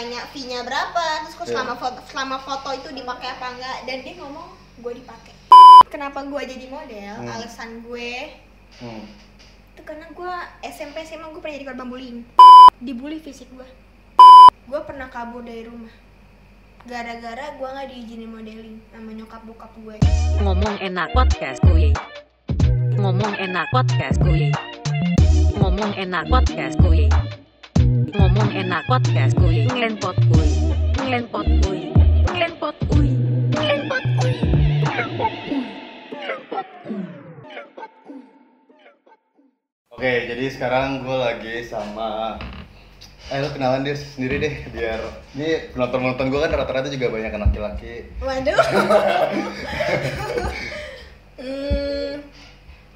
nanya fee-nya berapa terus kok Iya. selama foto selama foto itu dipakai apa enggak dan dia ngomong gue dipakai kenapa gue jadi model Hmm. alasan gue Hmm. itu karena gue SMP SMA gue pernah jadi korban bullying dibully fisik gue gue pernah kabur dari rumah gara-gara gue nggak diizinin modeling sama nyokap bokap gue Ngomong enak podcast kuy. Ngomong enak podcast kuy. Ngomong enak podcast kuy. Ngomong enak podcast kuy. Ngelenpot kuy. Ngelenpot kuy. Ngelenpot kuy. Ngelenpot kuy. Oke, jadi sekarang gue lagi sama Eh, lo kenalan dia sendiri deh, biar Ini penonton-penonton gue kan rata-rata juga banyak anak laki-laki waduh hmm,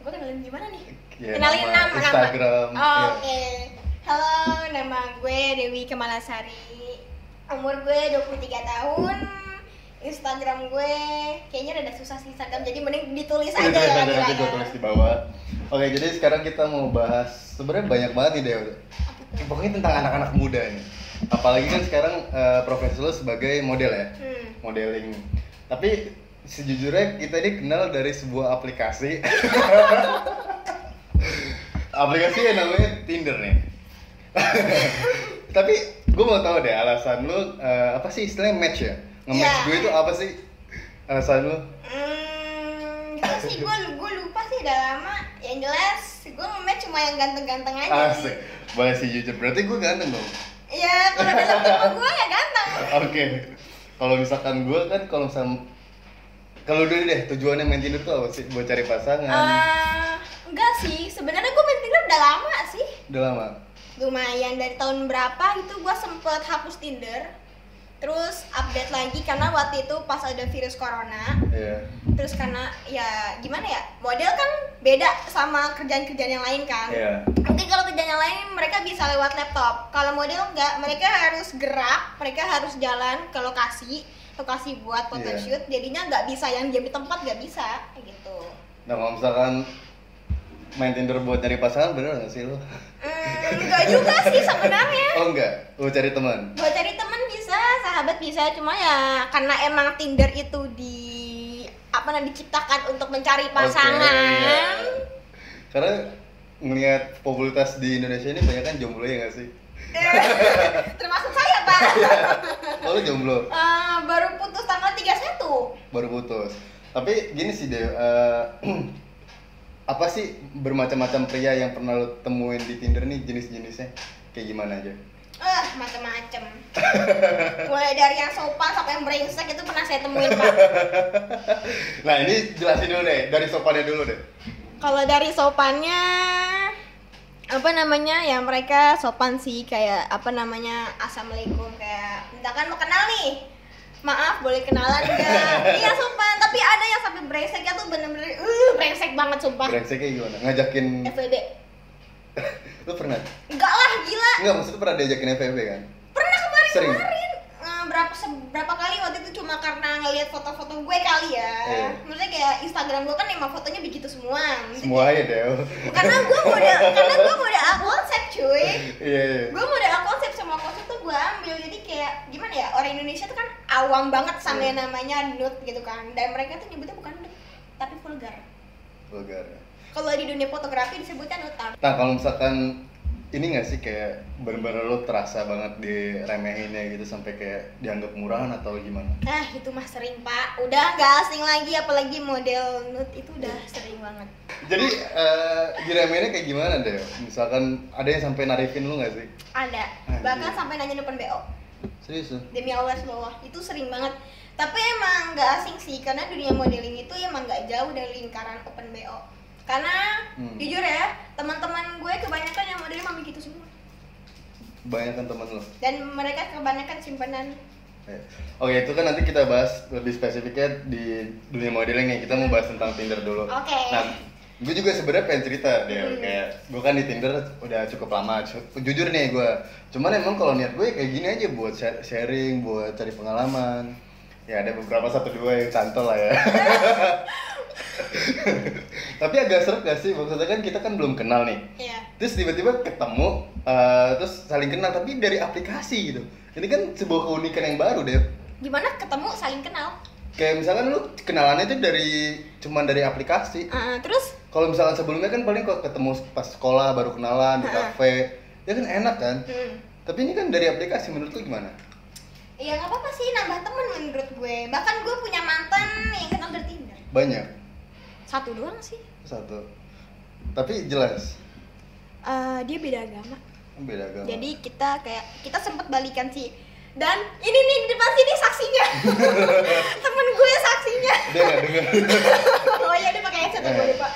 gue kenalin gimana nih Ya, kenalin nama, nama, Instagram, oh, iya. oke halo nama gue Dewi Kemalasari umur gue 23 tahun. Instagram gue kayaknya rada susah sih Instagram. Jadi mending ditulis aja ya nanti gue tulis di bawah. Oke, jadi sekarang kita mau bahas Sebenarnya banyak banget nih Dew Pokoknya tentang anak-anak muda nih. Apalagi kan sekarang eh, profesi lo sebagai model ya Hmm. Modeling. Tapi sejujurnya kita ini kenal dari sebuah aplikasi. Aplikasi yang namanya Tinder nih. Tapi gue mau tahu deh alasan lu eh, apa sih istilahnya match ya? Nge-match Iya. gue itu apa sih? Alasan lu? Hmm, sih gue gue lupa sih udah lama. Yang jelas gue nge-match cuma yang ganteng-ganteng aja. Asik. Boleh sih jujur. Berarti gue ganteng dong. Ya kalau dalam tipe gue ya ganteng. Oke. Kalau misalkan gue kan kalau misalkan kalau dulu deh tujuannya main Tinder tuh apa sih? Buat cari pasangan. Eh, enggak sih, sebenarnya gue main Tinder udah lama sih. Udah lama. Lumayan dari tahun berapa gitu gue sempet hapus Tinder. Terus update lagi karena waktu itu pas ada virus corona. Iya. Terus karena ya gimana ya model kan beda sama kerjaan-kerjaan yang lain kan. Iya. Mungkin kalau kerjaan yang lain mereka bisa lewat laptop. Kalau model enggak, mereka harus gerak, mereka harus jalan ke lokasi, lokasi buat Iya. photoshoot. Jadinya nggak bisa yang diam di tempat nggak bisa kayak gitu. Nah kalau misalkan main Tinder buat cari pasangan bener gak sih lo? Enggak juga sih sebenarnya. Oh enggak, lu cari teman. Buat cari teman bisa, sahabat bisa, cuma ya karena emang Tinder itu di apa namanya diciptakan untuk mencari pasangan. iya. Karena ngelihat popularitas di Indonesia ini banyak kan jomblo ya gak sih? Termasuk saya, Pak. Oh, lu jomblo, Eh, baru putus tanggal 31. baru putus. Tapi gini sih deh, eh, apa sih bermacam-macam pria yang pernah lu temuin di Tinder nih jenis-jenisnya? Kayak gimana aja? Eh, macem-macem. Mulai dari yang sopan sampai yang brengsek itu pernah saya temuin, Pak. Nah ini jelasin dulu deh, dari sopannya dulu deh. Kalau dari sopannya apa namanya ya mereka sopan sih kayak apa namanya assalamualaikum kayak misalkan mau kenal nih maaf boleh kenalan nggak iya sopan tapi ada yang sampai brengseknya tuh bener-bener uh brengsek banget sumpah Brengseknya gimana? Ngajakin, FWB lu pernah? enggak lah gila Enggak, maksudnya pernah diajakin FVB kan? pernah kemarin Sering? kemarin Eh, berapa se- berapa kali waktu itu cuma karena ngelihat foto-foto gue kali ya Iya. maksudnya kayak Instagram gue kan emang fotonya begitu semua Maksudnya Semua aja deh. karena gue model karena gue model konsep cuy Iya, iya. gue model awam banget sama Iya. yang namanya nude gitu kan dan mereka tuh nyebutnya bukan nude tapi vulgar Vulgar. ya. kalau di dunia fotografi disebutnya nude Nah kalau misalkan ini gak sih kayak bener-bener lo terasa banget diremehinnya gitu sampai kayak dianggap murahan atau gimana? nah itu mah sering pak udah nggak asing lagi apalagi model nude itu udah sering banget Jadi eh diremehinnya kayak gimana deh? Misalkan ada yang sampai narifin lu gak sih? ada Anjir. bahkan sampai nanya depan BO Serius demi Allah semua itu sering banget tapi emang nggak asing sih karena dunia modeling itu emang nggak jauh dari lingkaran open BO karena Hmm. jujur ya teman-teman gue kebanyakan yang modeling mami gitu semua Banyak kan temen lo? dan mereka kebanyakan simpanan Ya. Oke itu kan nanti kita bahas lebih spesifiknya di dunia modeling nih Kita mau bahas tentang Tinder dulu Oke. Nah gue juga sebenarnya pengen cerita deh Hmm. kayak gue kan di Tinder udah cukup lama. Jujur nih gue cuman emang kalau niat gue kayak gini aja buat sharing buat cari pengalaman. Ya ada beberapa satu dua yang cantol lah ya. Tapi agak seret gak sih? Maksudnya kan kita kan belum kenal nih. Iya. terus tiba-tiba ketemu eh, terus saling kenal tapi dari aplikasi gitu. Ini kan sebuah keunikan yang baru deh gimana ketemu saling kenal? Kayak misalkan lu kenalannya itu dari cuman dari aplikasi. Ah, terus kalau misalkan sebelumnya kan paling kok ketemu pas sekolah baru kenalan di kafe. Ya kan enak kan? Hmm, tapi ini kan dari aplikasi menurut lu gimana? Ya nggak apa-apa sih nambah temen menurut gue. Bahkan gue punya mantan yang kenal dari Tinder. Banyak? Satu doang sih. Satu. Tapi jelas? Eh, dia beda agama. Beda agama. Jadi kita kayak kita sempet balikan sih. Dan ini nih di depan sini saksinya. Temen gue saksinya. Dia nggak dengar oh iya dia pakai headset ya gue Eh. lupa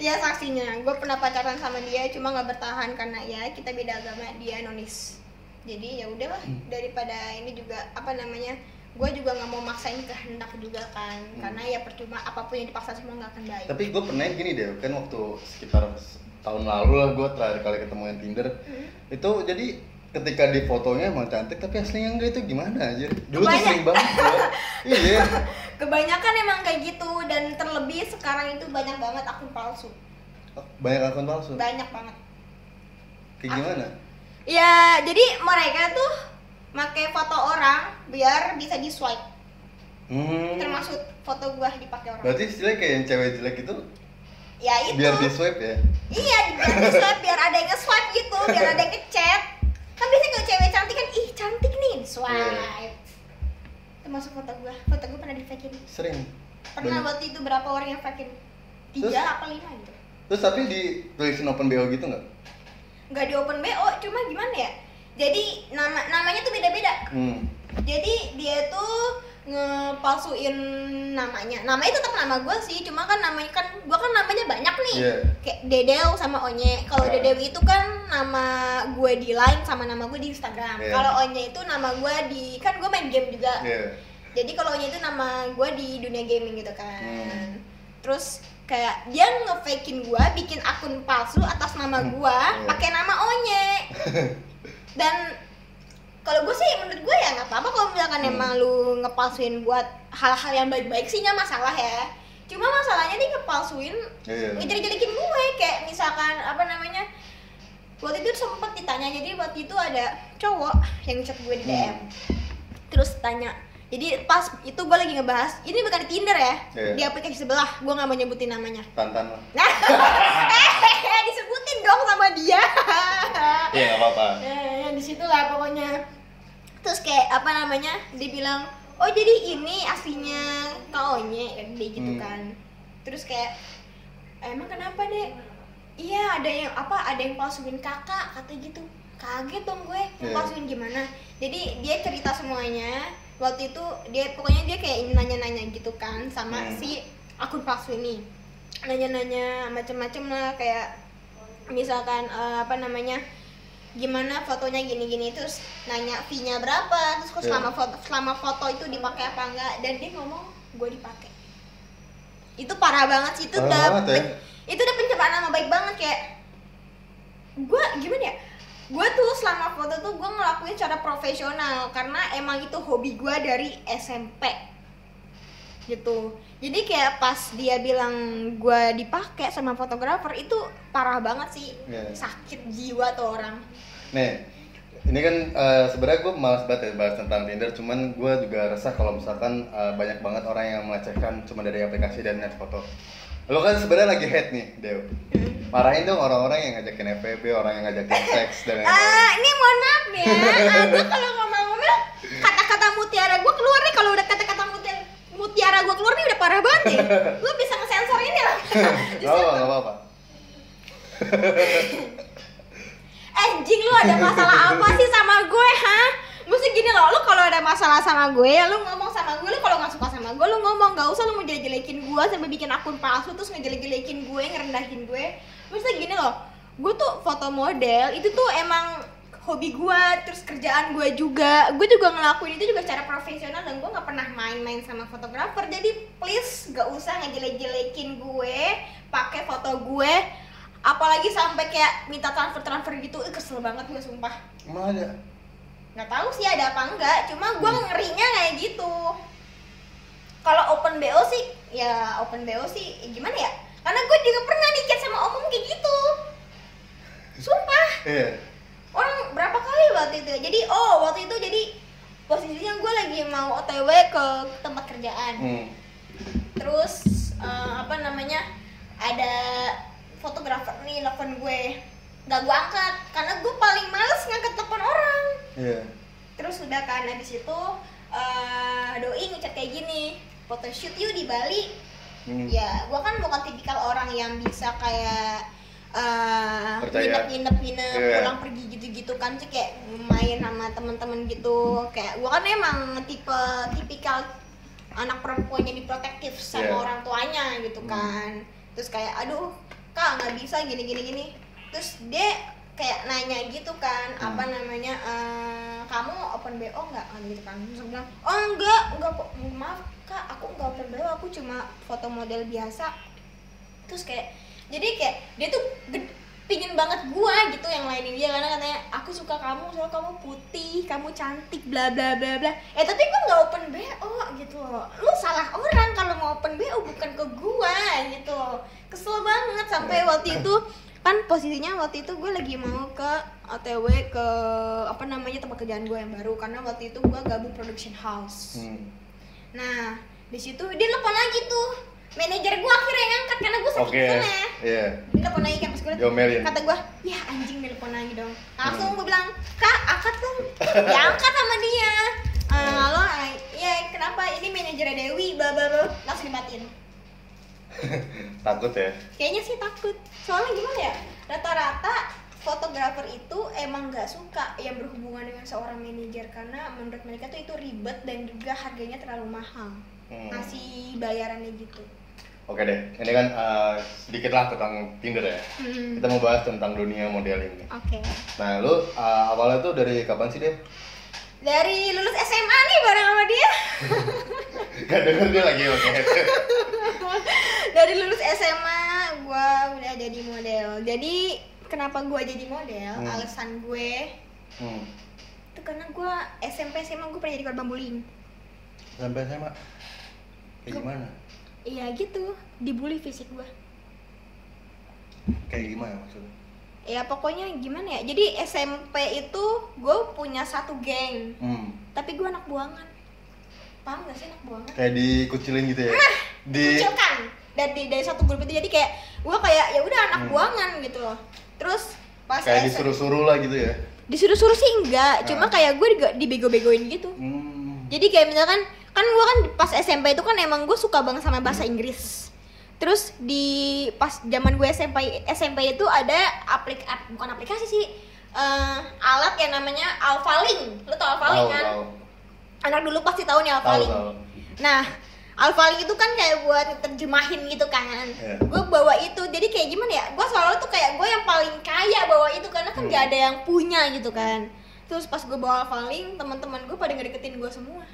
dia saksinya gue pernah pacaran sama dia cuma nggak bertahan karena ya kita beda agama dia nonis jadi ya udahlah Hmm. daripada ini juga apa namanya gue juga nggak mau maksain kehendak juga kan Hmm. karena ya percuma apa pun yang dipaksa semua nggak akan baik tapi gue pernah gini deh kan waktu sekitar tahun lalu lah gue terakhir kali ketemu yang Tinder Hmm. itu jadi ketika di fotonya emang cantik tapi aslinya enggak itu gimana aja dulu tuh Kebanyak- sering banget gua. iya. Kebanyakan emang kayak gitu dan terlebih sekarang itu banyak banget akun palsu. Banyak akun palsu? Banyak banget. Kayak gimana? Ya jadi mereka tuh pakai foto orang biar bisa di swipe hmm. termasuk foto gua dipakai orang. Berarti istilahnya kayak yang cewek jelek itu ya itu. biar di swipe ya? Iya biar di swipe biar ada yang nge-swipe gitu biar ada yang ngechat biasanya kalau cewek cantik kan ih cantik nih swipe. Iya. termasuk foto gua. Foto gua pernah di fakein sering. Pernah Banyak. waktu itu berapa orang yang fakein tiga Terus? apa lima gitu. Terus tapi di tulisin open BO gitu nggak? Nggak di open bo cuma gimana ya? Jadi nama namanya tuh beda-beda. Hmm. jadi dia tuh ngepalsuin namanya namanya tetap nama gue sih cuma kan namanya kan gue kan namanya banyak nih Iya. kayak Dedeo sama Onye kalau Ah. Dedeo itu kan nama gue di line sama nama gue di Instagram Iya. kalau Onye itu nama gue di kan gue main game juga Iya. jadi kalau Onye itu nama gue di dunia gaming gitu kan Hmm. terus kayak dia ngefakein gue bikin akun palsu atas nama Hmm. gue Iya. pakai nama Onye dan kalau gue sih menurut gue ya nggak apa-apa kalau misalkan Hmm. emang lu ngepalsuin buat hal-hal yang baik-baik sih nggak masalah ya cuma masalahnya dia ngepalsuin Iya. ngejelek-jelekin gue kayak misalkan apa namanya waktu itu sempet ditanya jadi waktu itu ada cowok yang chat gue di DM Hmm. terus tanya jadi pas itu gue lagi ngebahas ini bukan di Tinder ya Iya. di aplikasi sebelah gue nggak mau nyebutin namanya Tantan lah. nah eh disebutin dong sama dia Iya nggak apa-apa. eh di situ lah pokoknya terus kayak apa namanya dia bilang oh jadi ini aslinya kaonye kan dia gitu Hmm. kan terus kayak emang kenapa deh iya ada yang apa ada yang palsuin kakak kata gitu kaget dong gue Iya. palsuin gimana jadi dia cerita semuanya waktu itu dia pokoknya dia kayak nanya-nanya gitu kan sama Hmm. si akun palsu ini nanya-nanya macem-macem lah kayak misalkan eh, apa namanya gimana fotonya gini-gini terus nanya fee-nya berapa terus kok Iya. selama foto selama foto itu dipakai apa enggak dan dia ngomong gue dipakai itu parah banget sih itu Parah udah banget ya. itu udah pencemaran nama baik banget kayak gue gimana ya gue tuh selama foto tuh gue ngelakuin secara profesional karena emang itu hobi gue dari SMP gitu jadi kayak pas dia bilang gue dipakai sama fotografer itu parah banget sih Iya. sakit jiwa tuh orang Nih, ini kan eh, sebenarnya gue malas banget ya bahas tentang Tinder, cuman gue juga resah kalau misalkan eh, banyak banget orang yang melecehkan cuma dari aplikasi dan net foto. Lo kan sebenarnya lagi hate nih, Dew. Marahin dong orang-orang yang ngajakin FVB, orang yang ngajakin seks dan lain-lain. ah ini mohon maaf nih ya gue kalau ngomong-ngomong kata-kata mutiara gue keluar nih kalau udah kata-kata mutiara mutiara gue keluar nih udah parah banget nih lu bisa ngesensor ini lah gak apa-apa. anjing lu ada masalah apa sih sama gue ha mesti gini loh lu kalau ada masalah sama gue ya lu ngomong sama gue lu kalau nggak suka sama gue lu ngomong. Gak usah lu mau jelek-jelekin gue sampai bikin akun palsu terus ngejelek-jelekin gue ngerendahin gue. Mesti gini loh gue tuh foto model itu tuh emang hobi gue terus kerjaan gue juga. Gue juga ngelakuin itu juga secara profesional dan gue nggak pernah main-main sama fotografer. Jadi please gak usah ngejelek-jelekin gue pakai foto gue apalagi sampai kayak minta transfer transfer gitu Ih, kesel banget gue sumpah. Emang ada? nggak tahu sih ada apa enggak cuma gue ngerinya kayak gitu. Kalau open bo sih ya open bo sih gimana ya? Karena gue juga pernah nih chat sama omong kayak gitu. Sumpah. Iya. orang berapa kali waktu itu? Jadi oh waktu itu jadi mau OTW ke tempat kerjaan. Hmm. terus eh, apa namanya ada fotografer nih telepon gue nggak gue angkat karena gue paling males ngangkat telepon orang Iya. terus udah kan habis itu eh, doi ngechat kayak gini photoshoot yuk di Bali Hmm. ya gue kan bukan tipikal orang yang bisa kayak eh Percaya. nginep nginep nginep Iya. pulang pergi gitu gitu kan sih kayak main sama temen-temen gitu kayak gue kan emang tipe tipikal anak perempuan yang diprotektif sama Iya. orang tuanya gitu Hmm. kan terus kayak aduh kak nggak bisa gini gini gini. Terus dia kayak nanya gitu kan Hmm. apa namanya eh, kamu open bo nggak? Kan gitu kan. Terus bilang oh enggak enggak kok. Maaf kak aku nggak open bo aku cuma foto model biasa. Terus kayak jadi kayak dia tuh pingin banget gua gitu yang lainin dia karena katanya aku suka kamu soalnya kamu putih kamu cantik bla bla bla bla. Eh tapi gua nggak open bo gitu loh. Lu salah orang kalau mau open bo bukan ke gua gitu loh. Kesel banget sampai waktu itu kan posisinya waktu itu gue lagi mau ke OTW ke apa namanya tempat kerjaan gue yang baru karena waktu itu gue gabung production house. Hmm. nah di situ dia telepon lagi tuh. Manajer gue akhirnya yang angkat karena gue sakit keselnya Iya. dia telepon lagi kan pas gue Diomelin. kata gue ya anjing telepon lagi dong. Langsung Hmm. gue bilang kak angkat dong. Ya angkat sama dia. Eh, halo eh, ya kenapa? Ini manajer Dewi bla bla bla. Langsung dimatiin. Takut ya. kayaknya sih takut. Soalnya gimana ya? Rata-rata fotografer itu emang nggak suka yang berhubungan dengan seorang manajer karena menurut mereka tuh itu ribet dan juga harganya terlalu mahal. Hmm. ngasih bayarannya gitu Oke deh. Ini kan eh, sedikit lah tentang Tinder ya. Hmm. Kita mau bahas tentang dunia modeling nih. oke Nah, lu eh, awalnya tuh dari kapan sih deh? dari lulus SMA nih bareng sama dia Gak denger dia lagi oke. dari lulus SMA gua udah jadi model jadi kenapa gua jadi model Hmm. alasan gue Hmm. itu karena gua SMP SMA gue pernah jadi korban bullying Sampai SMA. Kayak gimana? Iya gitu dibully fisik gua Kayak gimana maksudnya? ya pokoknya gimana ya jadi SMP itu gue punya satu geng Hmm. tapi gue anak buangan paham gak sih anak buangan Kayak dikucilin gitu ya. Di kucilkan dari dari satu grup itu jadi kayak gue kayak ya udah anak Hmm. buangan gitu loh terus pas kayak disuruh-suruh lah gitu ya. disuruh-suruh sih enggak cuma Nah. kayak gue dibego-begoin gitu Hmm. Jadi kayak misalkan kan gue kan pas SMP itu kan emang gue suka banget sama bahasa Inggris. Terus di pas zaman gue SMP SMP itu ada aplik ap- bukan aplikasi sih eh, alat yang namanya Alphalink lu tau Alphalink kan? tahu. anak dulu pasti tahu nih Alphalink nah Alphalink itu kan kayak buat terjemahin gitu kan. Iya. gue bawa itu jadi kayak gimana ya? Gue selalu tuh kayak gue yang paling kaya bawa itu karena kan Hmm. gak ada yang punya gitu kan terus pas gue bawa Alphalink teman-teman gue pada ngedeketin gue semua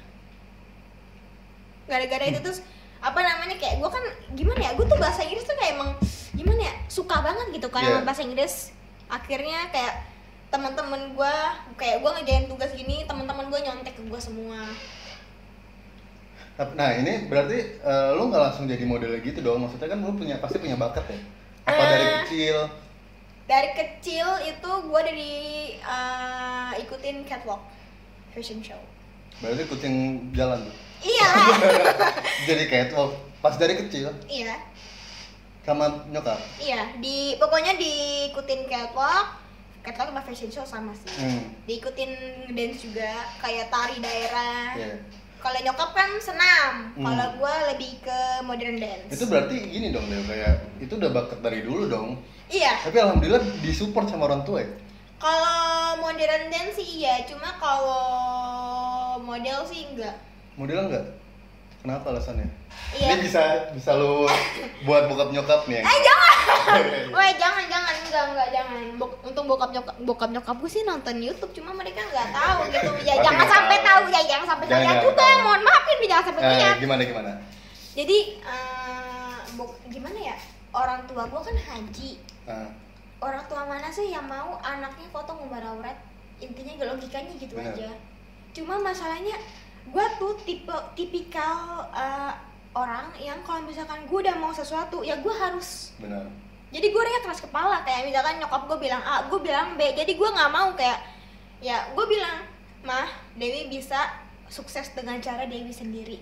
gara-gara itu terus apa namanya kayak gue kan gimana ya gue tuh bahasa Inggris tuh kayak emang gimana ya suka banget gitu kan Iya. sama bahasa Inggris akhirnya kayak teman-teman gue kayak gue ngejain tugas gini teman-teman gue nyontek ke gue semua Nah ini berarti eh, lu nggak langsung jadi model gitu dong? Maksudnya kan lu punya pasti punya bakat ya? Apa dari Eh. kecil? Dari kecil itu gue dari eh, ikutin catwalk fashion show Berarti kucing jalan tuh? iya jadi catwalk pas dari kecil iya sama nyokap? iya di pokoknya diikutin catwalk catwalk sama fashion show sama sih Hmm. diikutin dance juga kayak tari daerah Iya. Kalau nyokap kan senam Hmm. kalau gue lebih ke modern dance Itu berarti gini dong Del, kayak itu udah bakat dari dulu dong. iya Tapi alhamdulillah disupport sama orang tua ya. kalau modern dance sih iya cuma kalau model sih enggak Model enggak? Kenapa alasannya? Iya. Ini bisa bisa lu buat bokap nyokap nih. eh jangan Weh jangan jangan. Enggak enggak jangan. Bok- untuk bokap nyokap bokap nyokap gue sih nonton YouTube cuma mereka nggak tahu gitu. Ya Pasti jangan sampai tahu. tahu ya jangan sampai Jangan, saya jangan. juga tahu. mohon maafin jangan sampai Eh, lihat gimana gimana? jadi eh, bok- gimana ya? Orang tua gue kan haji. Nah, orang tua mana sih yang mau anaknya foto ngumbar aurat? Intinya logikanya gitu Benar. aja. Cuma masalahnya gue tuh tipe tipikal eh, orang yang kalau misalkan gue udah mau sesuatu ya gue harus benar. Jadi gue orangnya keras kepala kayak misalkan nyokap gue bilang A gue bilang B jadi gue nggak mau kayak ya gue bilang mah Dewi bisa sukses dengan cara Dewi sendiri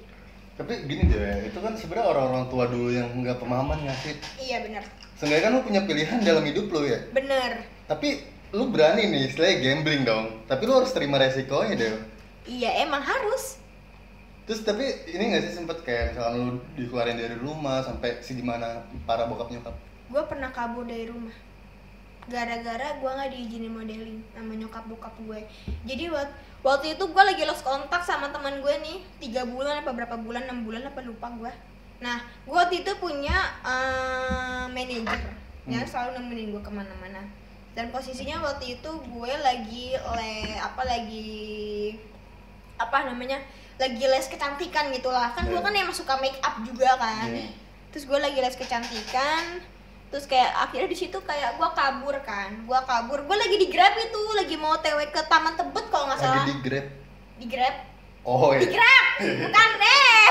Tapi gini deh, itu kan sebenarnya orang-orang tua dulu yang nggak pemahaman ngasih. iya bener Seenggaknya kan lu punya pilihan dalam hidup lu ya. bener Tapi lu berani nih, istilahnya gambling dong. Tapi lu harus terima resikonya deh. iya emang harus Terus tapi ini nggak sih sempet kayak misalkan lu dikeluarin dari rumah sampai segimana para bokap nyokap? Gue pernah kabur dari rumah. Gara-gara gue nggak diizinin modeling sama nyokap bokap gue. Jadi waktu waktu itu gue lagi lost kontak sama teman gue nih. Tiga bulan apa berapa bulan enam bulan apa lupa gue nah gue waktu itu punya eh, manajer yang Hmm. selalu nemenin gue ke mana-mana. Dan posisinya waktu itu gue lagi le apa lagi apa namanya lagi les kecantikan gitulah kan gue Iya. kan emang suka make up juga kan. Hmm. terus gue lagi les kecantikan terus kayak akhirnya di situ kayak gue kabur kan. Gue kabur. Gue lagi di grab itu. Lagi mau tw ke taman tebet kalau nggak salah Lagi di grab. di grab. Oh di iya. grab. Bukan. Deh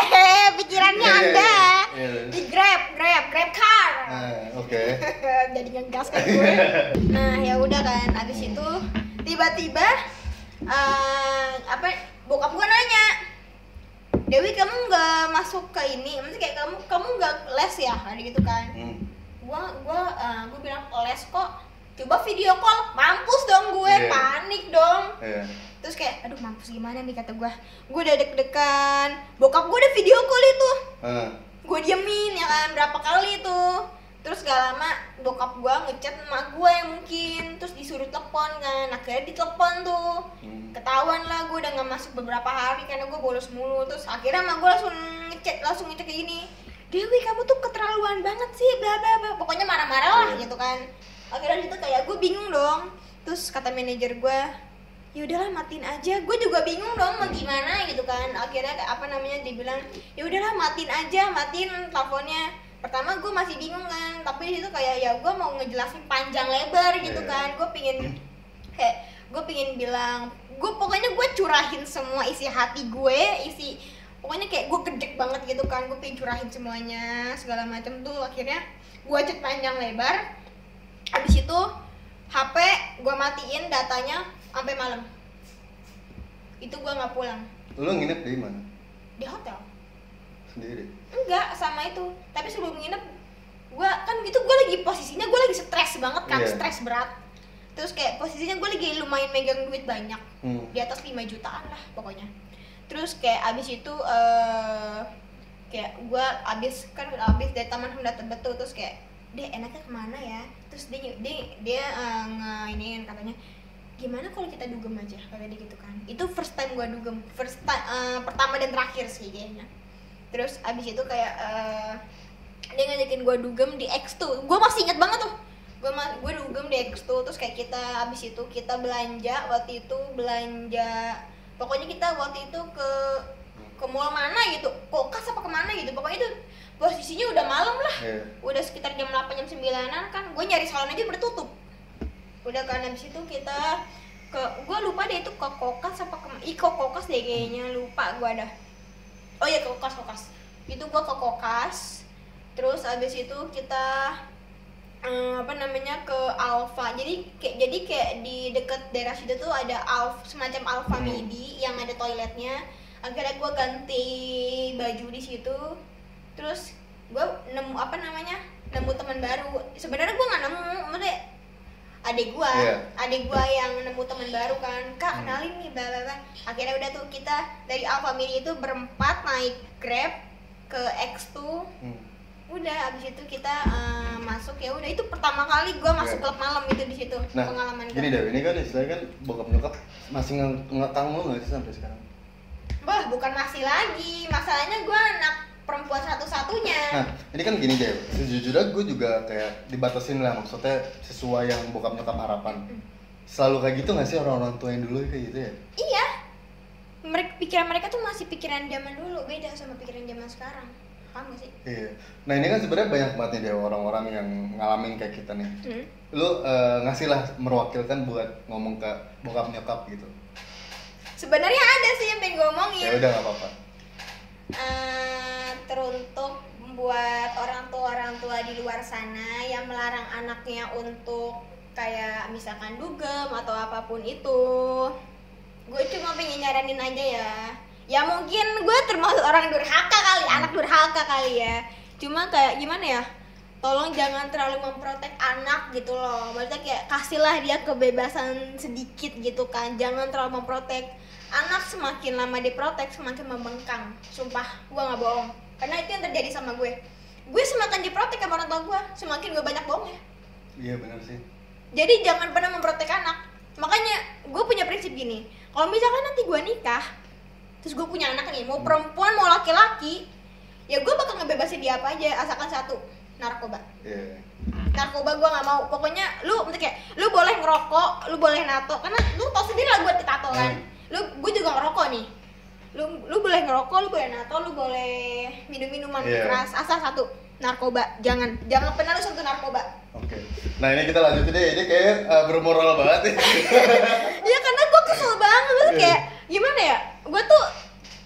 pikirannya Iya, iya, anda. iya, iya. di grab grab grab car. Ah, Oke. jadi ngegas kan gue. Nah ya udah kan. Abis itu tiba-tiba eh, apa bokap gue nanya Dewi kamu nggak masuk ke ini? Maksudnya kayak kamu kamu nggak les ya? Ada gitu kan. Hmm. Gua gua eh, gua bilang les kok coba video call. Mampus dong gue Iya. panik dong. Iya. terus kayak aduh mampus gimana nih kata gua. Gue udah deg-degan. Bokap gue udah video call itu. Ah. gue diemin ya kan berapa kali itu. Terus gak lama bokap gue ngechat emak gue yang mungkin. Terus disuruh telepon kan akhirnya ditelepon tuh. Hmm. ketahuan lah gue udah nggak masuk beberapa hari karena gue bolos mulu. Terus akhirnya emak gue langsung ngechat langsung ngechat kayak gini Dewi kamu tuh keterlaluan banget sih bla bla bla. Pokoknya marah-marah lah Iya. gitu kan. Akhirnya itu kayak gue bingung dong. Terus kata manajer gue ya udahlah matiin aja. Gue juga bingung dong mau gimana gitu kan. Akhirnya kayak apa namanya dibilang ya udahlah matiin aja matiin teleponnya. Pertama gue masih bingung kan tapi di situ kayak ya gue mau ngejelasin panjang lebar gitu Iya. kan. Gue pingin kayak gue pingin bilang gue pokoknya gue curahin semua isi hati gue isi pokoknya kayak gue gedek banget gitu kan gue pengen curahin semuanya segala macam tuh. Akhirnya gue chat panjang lebar. Habis itu HP gue matiin datanya sampai malam. Itu gue nggak pulang. Lu nginep di mana? di hotel. Sendiri. enggak sama itu. Tapi sebelum nginep gue kan gitu gue lagi posisinya gue lagi stres banget kan Iya. stres berat. Terus kayak posisinya gue lagi lumayan megang duit banyak. Hmm. di atas 5 jutaan lah pokoknya terus kayak abis itu eh kayak gue abis kan abis dari taman Honda Tebet tuh terus kayak deh enaknya ke mana ya? Terus dia dia dia eh, nge iniin katanya gimana kalau kita dugem aja? Kata dia gitu kan. Itu first time gue dugem first time eh, pertama dan terakhir sih kayaknya. Terus abis itu kayak eh, dia ngajakin gue dugem di X2 gue masih inget banget tuh. Gue gue dugem di X2 terus kayak kita abis itu kita belanja waktu itu belanja pokoknya kita waktu itu ke ke mall mana gitu kokas apa ke mana gitu pokoknya itu posisinya udah malam lah. Iya. udah sekitar jam 8 jam 9an kan gue nyari salon aja udah tutup. Udah kan habis itu kita ke gue lupa deh itu ke kokas apa ke ih kok kokas deh kayaknya lupa gue ada oh iya ke kokas kokas. Itu gue ke kokas terus abis itu kita eh, apa namanya ke Alfa jadi kayak jadi kayak di deket daerah situ tuh ada Alf semacam Alfa Hmm. Midi yang ada toiletnya akhirnya gue ganti baju di situ terus gue nemu apa namanya nemu teman baru sebenarnya gue nggak nemu maksudnya adik gue Iya. adik gue yang nemu teman baru kan kak Hmm. kenalin nih bla bla bla akhirnya udah tuh kita dari Alfa Midi itu berempat naik grab ke X2 Hmm. Udah abis itu kita eh, masuk ya udah itu pertama kali gue masuk Iya. klub malam itu di situ Nah, pengalaman gue gini deh, ini kan istilahnya kan bokap nyokap masih nge- ngekang lu nggak sih sampai sekarang? bah bukan masih lagi masalahnya gue anak perempuan satu-satunya Nah, ini kan gini deh, sejujurnya gue juga kayak dibatasin lah maksudnya sesuai yang bokap nyokap harapan. Selalu kayak gitu nggak sih orang-orang tua yang dulu kayak gitu ya? iya mereka pikiran mereka tuh masih pikiran zaman dulu beda sama pikiran zaman sekarang paham gak sih Iya. Nah ini kan sebenarnya banyak banget nih deh orang-orang yang ngalamin kayak kita nih. hmm? Lu eh, ngasih lah merwakilkan buat ngomong ke bokap nyokap gitu. sebenarnya ada sih yang pengen gue omongin Ya udah nggak apa-apa. Eh, teruntuk buat orang tua orang tua di luar sana yang melarang anaknya untuk kayak misalkan dugem atau apa pun itu gue cuma pengen nyaranin aja ya ya mungkin gue termasuk orang durhaka kali anak durhaka kali ya. Cuma kayak gimana ya tolong jangan terlalu memprotek anak gitu loh. Maksudnya kayak kasihlah dia kebebasan sedikit gitu kan. Jangan terlalu memprotek anak semakin lama diprotek semakin membengkang. Sumpah gue nggak bohong. Karena itu yang terjadi sama gue. Gue semakin diprotek sama orang tua gue semakin gue banyak bohongnya iya benar sih. Jadi jangan pernah memprotek anak. Makanya gue punya prinsip gini. Kalau misalkan nanti gue nikah terus gue punya anak nih mau perempuan mau laki-laki ya gue bakal ngebebasin dia apa aja asalkan satu narkoba. Iya. Narkoba gue nggak mau. Pokoknya lu maksudnya kayak lu boleh ngerokok lu boleh nato karena lu tau sendiri lah gue tato kan. Lu gue juga ngerokok nih. Lu lu boleh ngerokok lu boleh nato lu boleh minum minuman Iya. keras asal satu narkoba. Jangan jangan pernah lu sentuh narkoba. Oke. Nah ini kita lanjutin deh. Ini kayak uh, bermoral banget nih. Iya karena gue kesel banget. Maksudnya Iya. kayak gimana ya gue tuh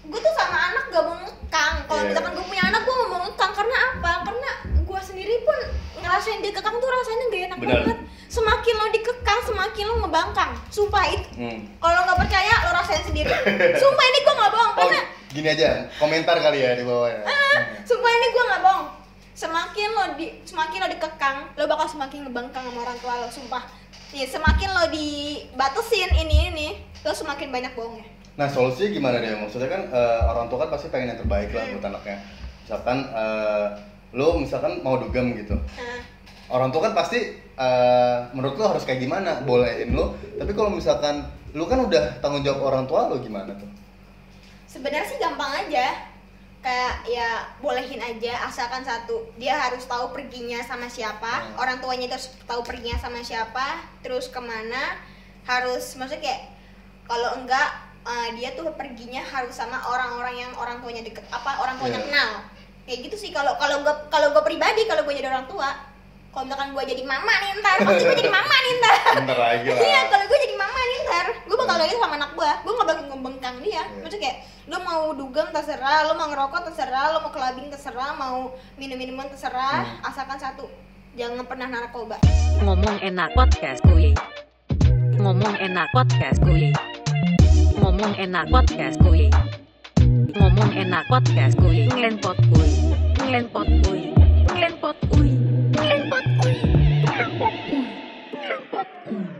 gue tuh sama anak gak mau ngekang. Kalau Iya. misalkan gue punya anak gue mau ngekang. Karena apa? Karena gue sendiri pun ngerasain dikekang tuh rasanya gak enak Benar. banget. Semakin lo dikekang semakin lo ngebangkang. Sumpah itu hmm. kalau nggak percaya lo rasain sendiri. Sumpah ini gue nggak bohong oh karena gini aja komentar kali ya di bawah ya. Ah, sumpah ini gue nggak bohong. Semakin lo di semakin lo dikekang lo bakal semakin ngebangkang sama orang tua lo sumpah. Nih, semakin lo dibatasin ini ini lo semakin banyak bohongnya Nah solusinya gimana deh? Maksudnya kan eh, orang tua kan pasti pengen yang terbaik lah Hmm. buat anaknya. Misalkan eh, lo misalkan mau dugem gitu, Nah, orang tua kan pasti eh, menurut lo harus kayak gimana? Bolehin lo. Tapi kalau misalkan lo kan udah tanggung jawab orang tua lo gimana tuh? sebenarnya sih gampang aja kayak ya bolehin aja asalkan satu dia harus tahu perginya sama siapa Hmm. orang tuanya itu harus tahu perginya sama siapa terus ke mana harus maksudnya kayak kalau enggak eh, dia tuh perginya harus sama orang-orang yang orang tuanya deket apa orang tuanya Iya. kenal kayak gitu sih kalau kalau gue kalau gue pribadi kalau gue jadi orang tua kalau misalkan gue jadi mama nih ntar pasti gue jadi mama nih ntar Bentar lagi lah. Iya, kalau gue jadi mama nih ntar, gue bakal Hmm. lagi sama anak gue, gue gak bakal ngebengkang dia. Iya. Maksudnya kayak, lo mau dugem terserah, lo mau ngerokok terserah, lo mau kelabing terserah, mau minum minuman terserah, Hmm. asalkan satu, jangan pernah narkoba. Ngomong enak podcast kuy. Ngomong enak podcast kuy. Ngomong enak podcast kuy. Ngomong enak podcast kuy. Ngelenpot kuy. Ngelenpot kuy. Ngelenpot kuy. Ngelenpot kuy. Ngelenpot kuy. Ngelenpot kuy.